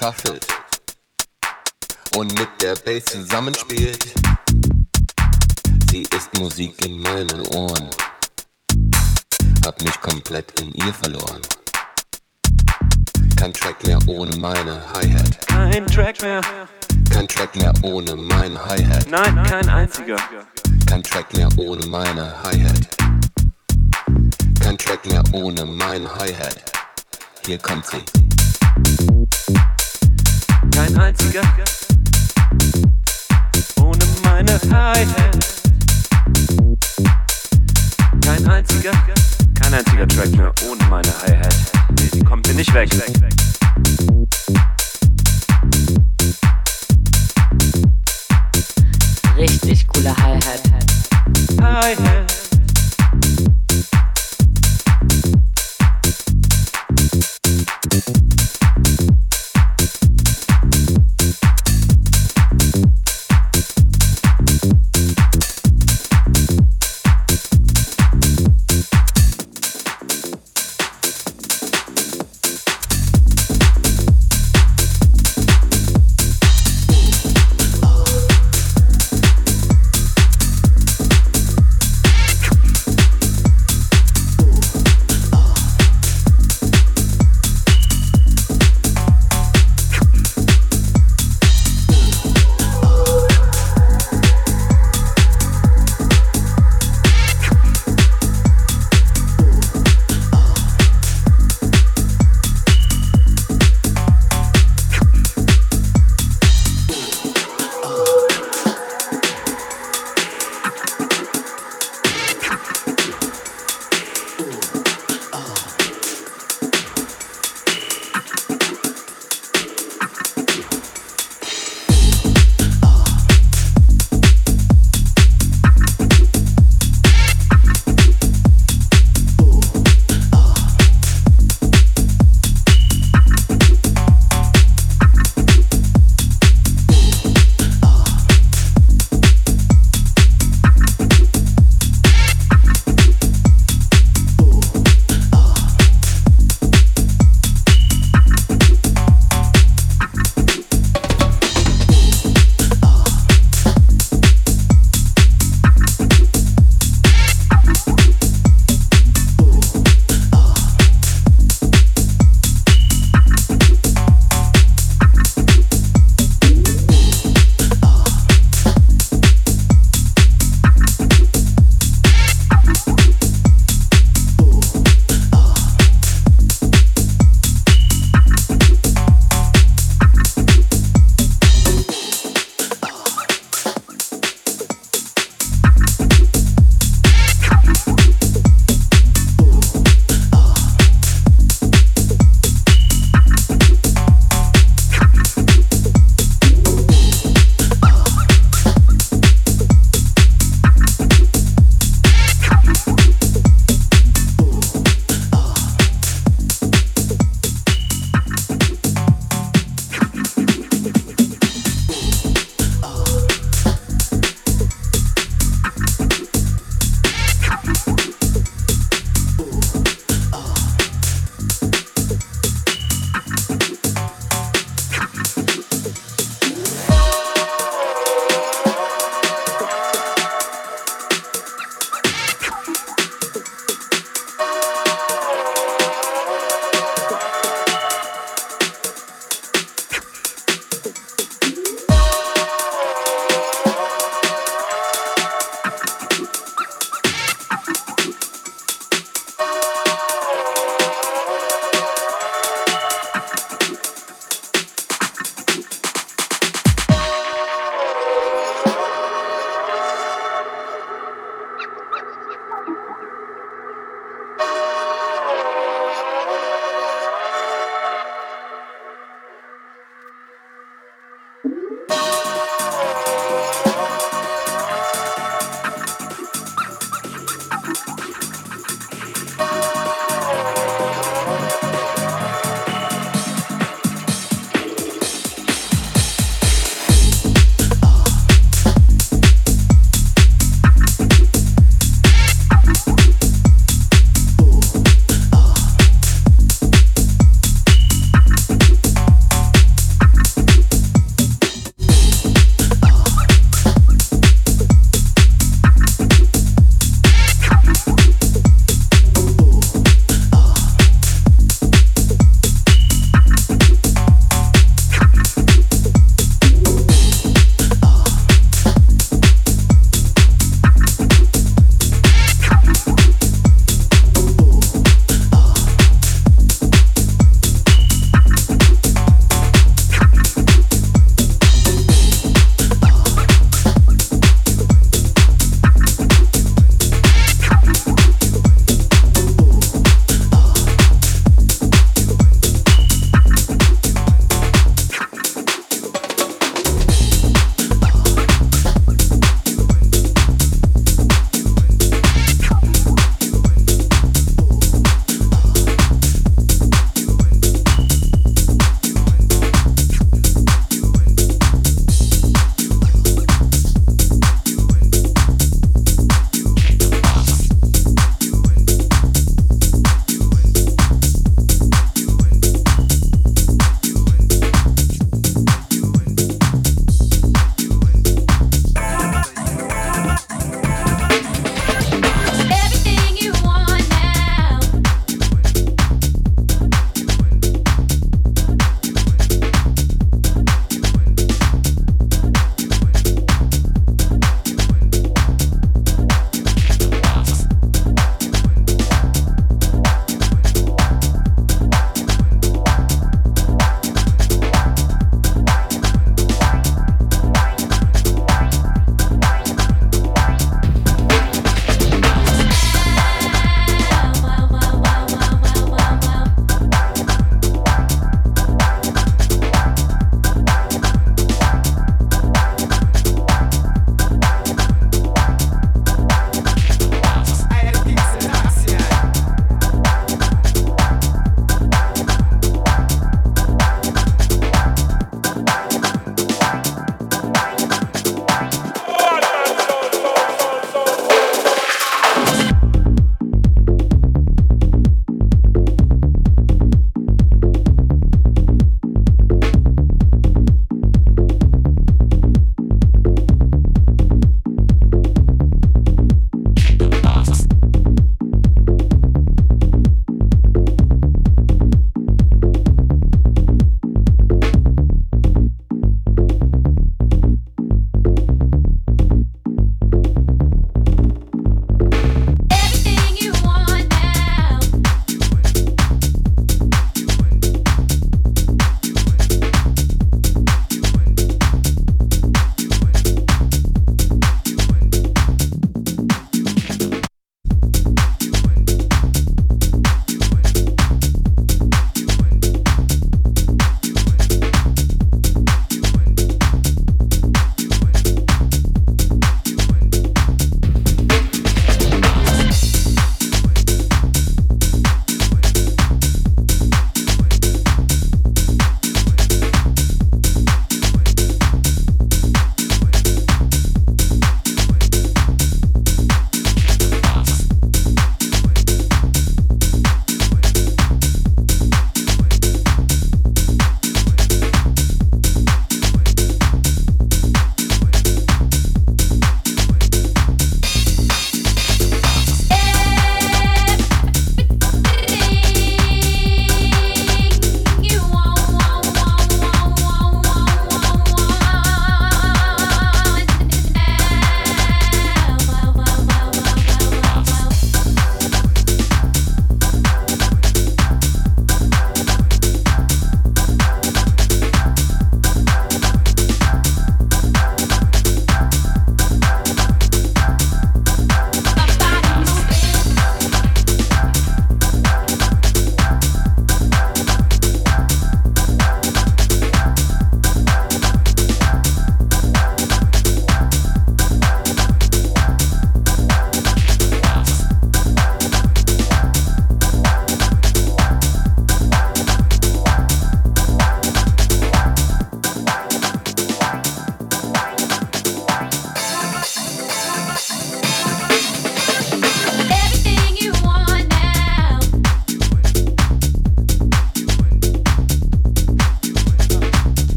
shuffelt und mit der Bass zusammenspielt. Sie ist Musik in meinen Ohren. Hab mich komplett in ihr verloren. Kein Track mehr ohne meine Hi-Hat. Kein Track mehr. Kein Track mehr ohne mein Hi-Hat. Nein, kein einziger. Kein Track mehr ohne meine Hi-Hat. Kein Track mehr ohne mein Hi-Hat. Hier kommt sie. Kein einziger. Ohne meine Hi-Hat. Kein einziger. Kein einziger Track mehr ohne meine Hi-Hat. Nee, die kommt mir nicht weg. Richtig coole Hi-Hat. Hi-Hat.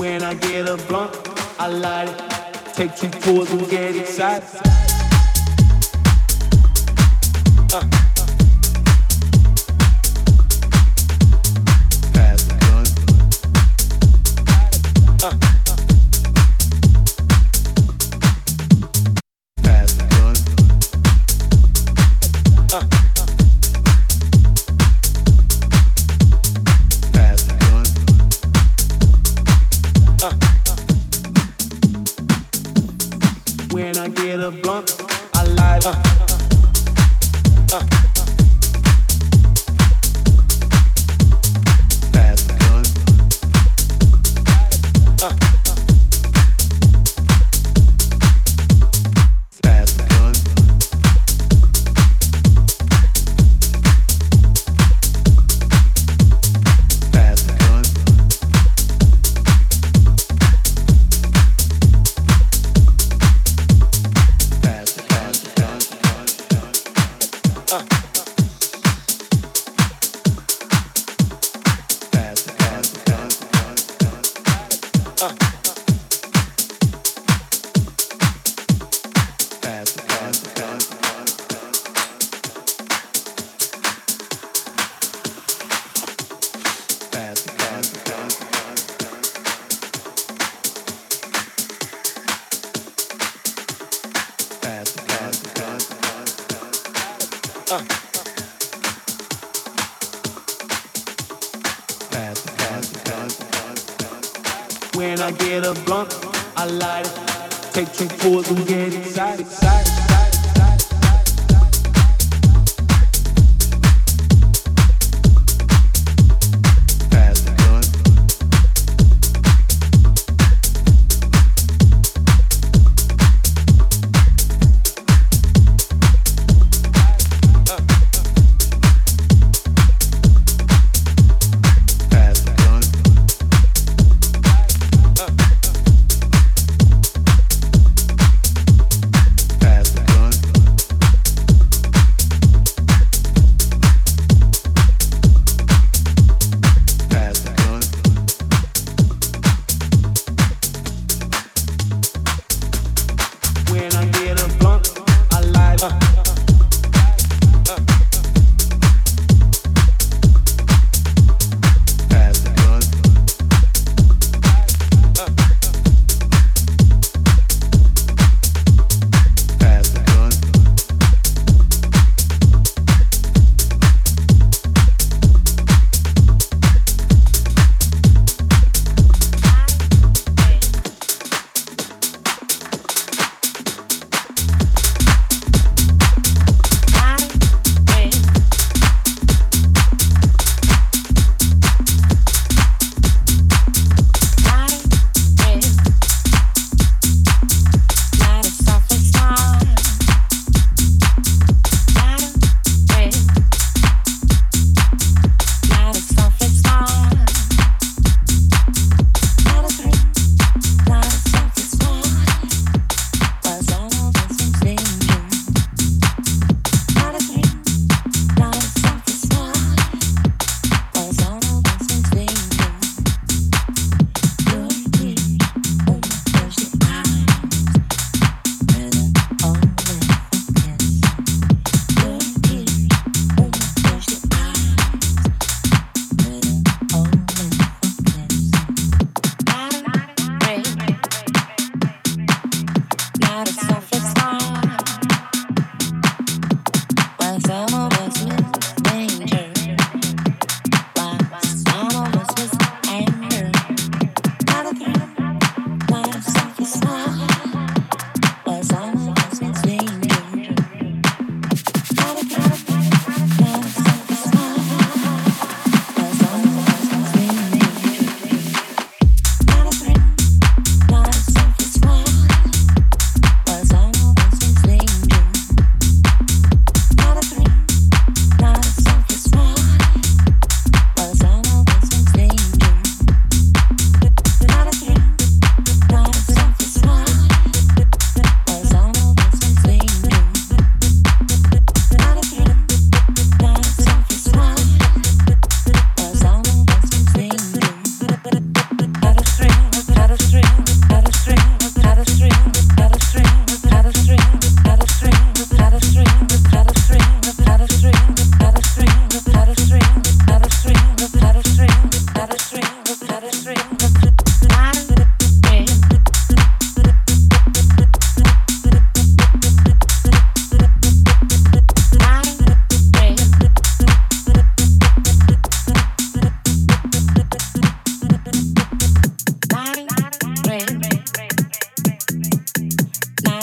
When I get a blunt, I light it. Take two pulls and get excited. Uh. Take two pulls and get excited, excited.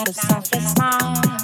the just smile.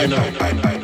you know.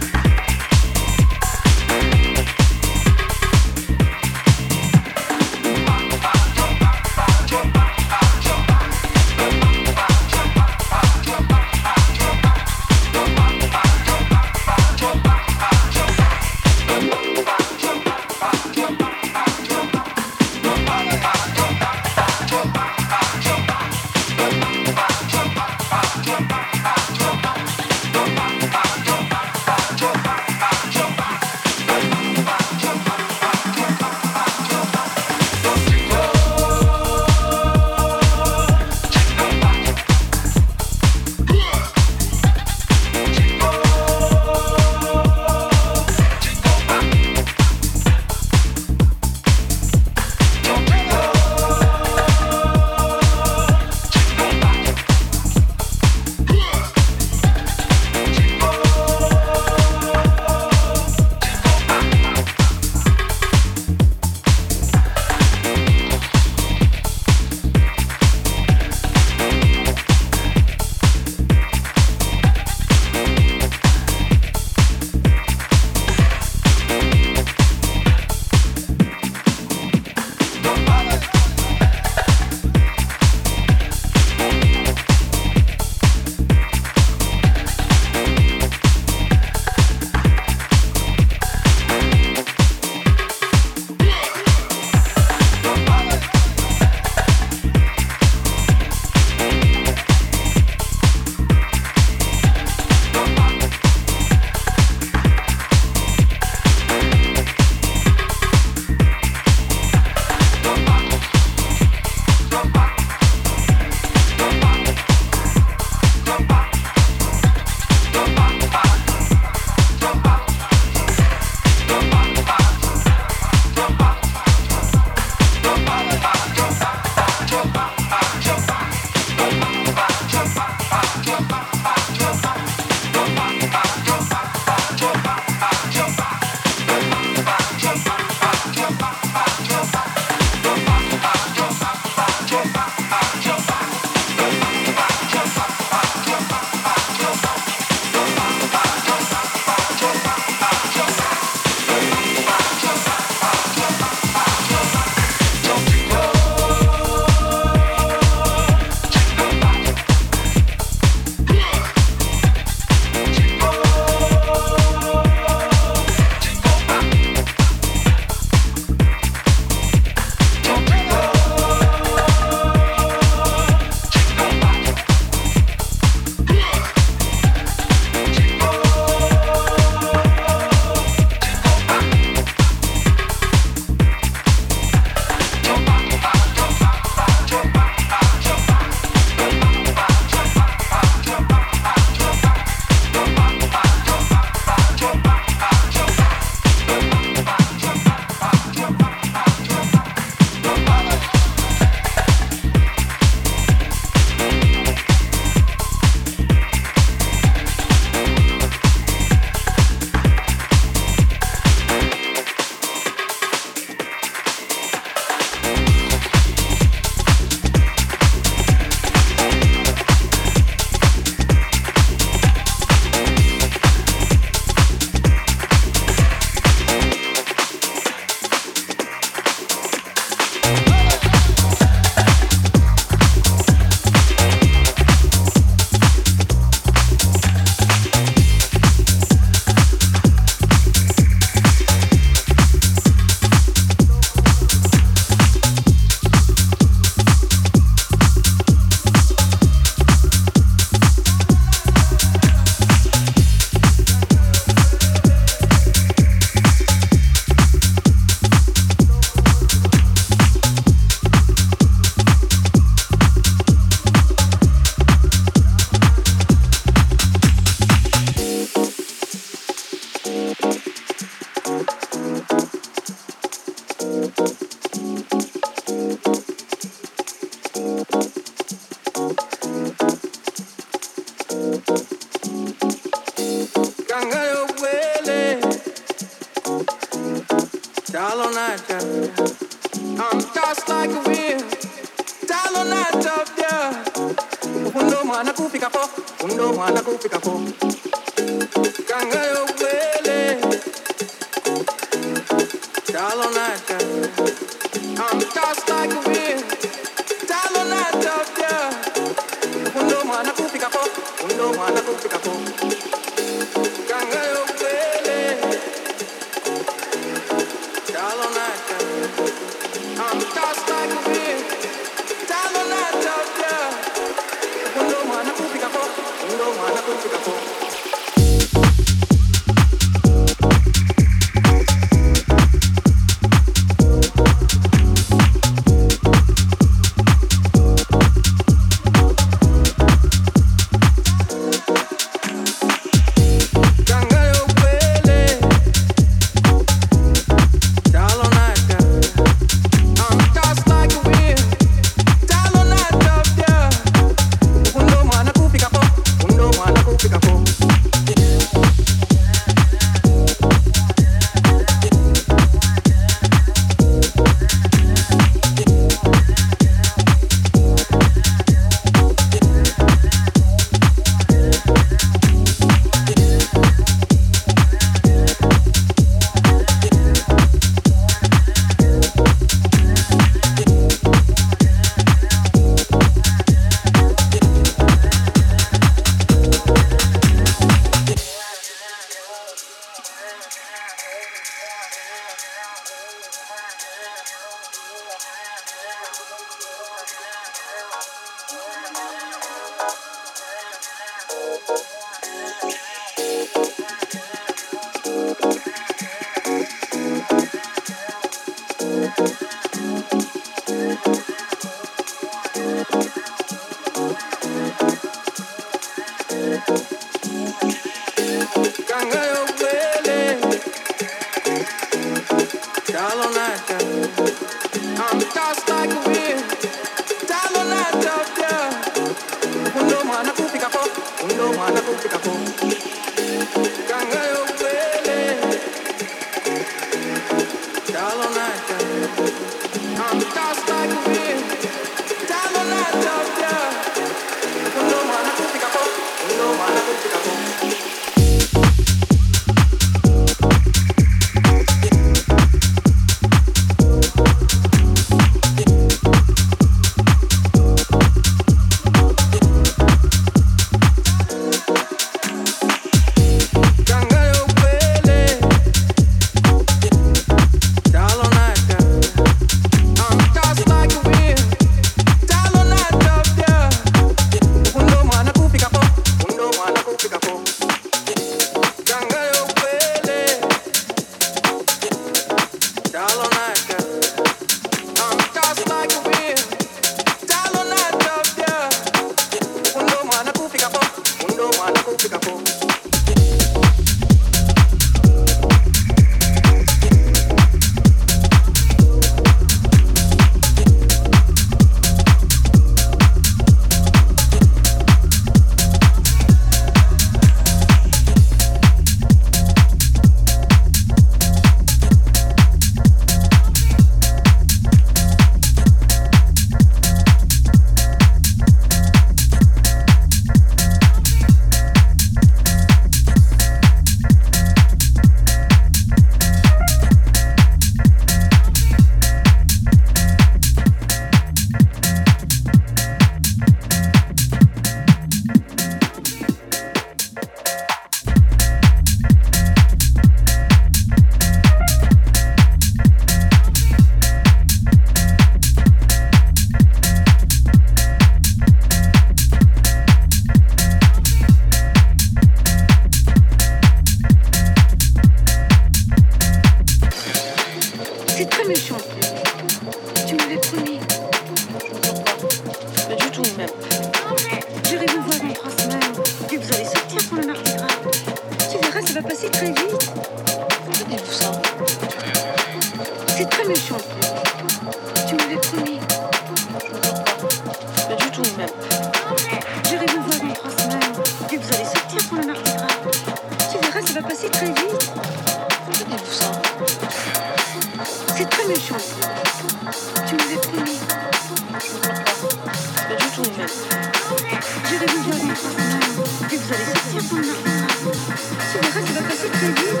Thank you.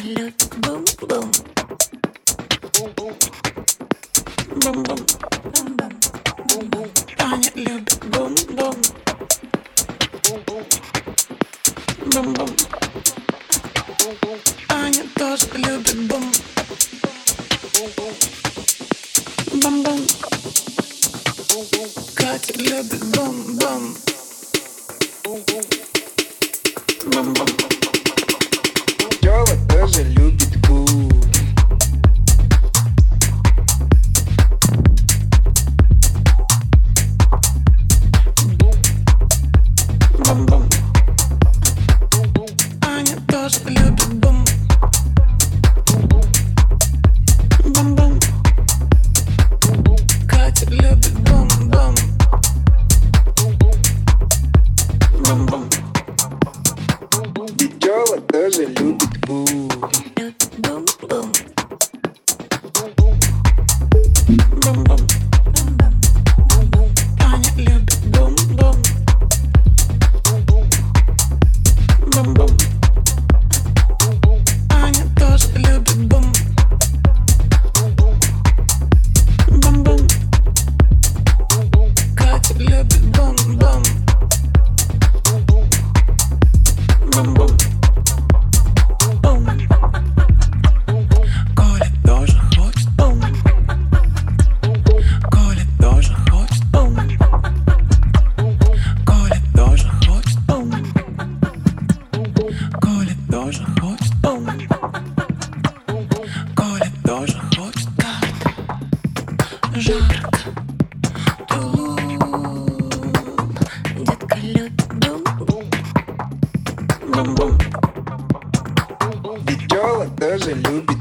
Boom, boom, boom, boom, boom. boom boom loop. and moved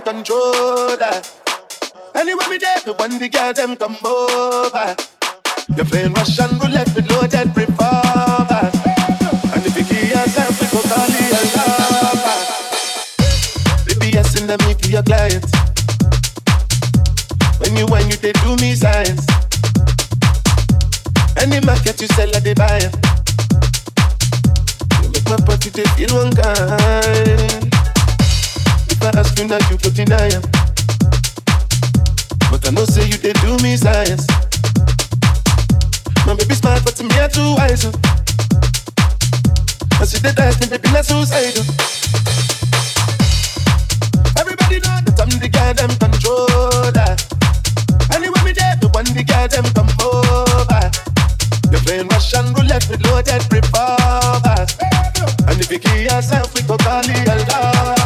controller. Anywhere we there, the one the girl them come over. You're playing Russian roulette with loaded revolver. And if you kill yourself, we go call it a lover. Yes, in the me for your client. When you when you they do me science. Any market you sell, I they buy it. You make my body they feel one kind. I ask you now, you go deny it. But I know say you they do me science. My baby smart, but to me I too wise. I see the dance, me baby not suicidal. Oh. Everybody know that I'm the guy them controller. Ah. Anywhere me there, the one the guy them come over. You're playing Russian roulette with loaded revolvers. And if you kill yourself, we go call it a.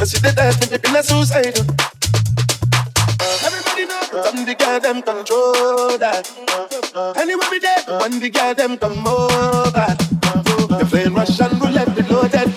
And she did ask me, baby, not suicidal. Everybody know that I'm the guy them controller. Anywhere we there, when the guy them come over. You're playing Russian roulette with loaded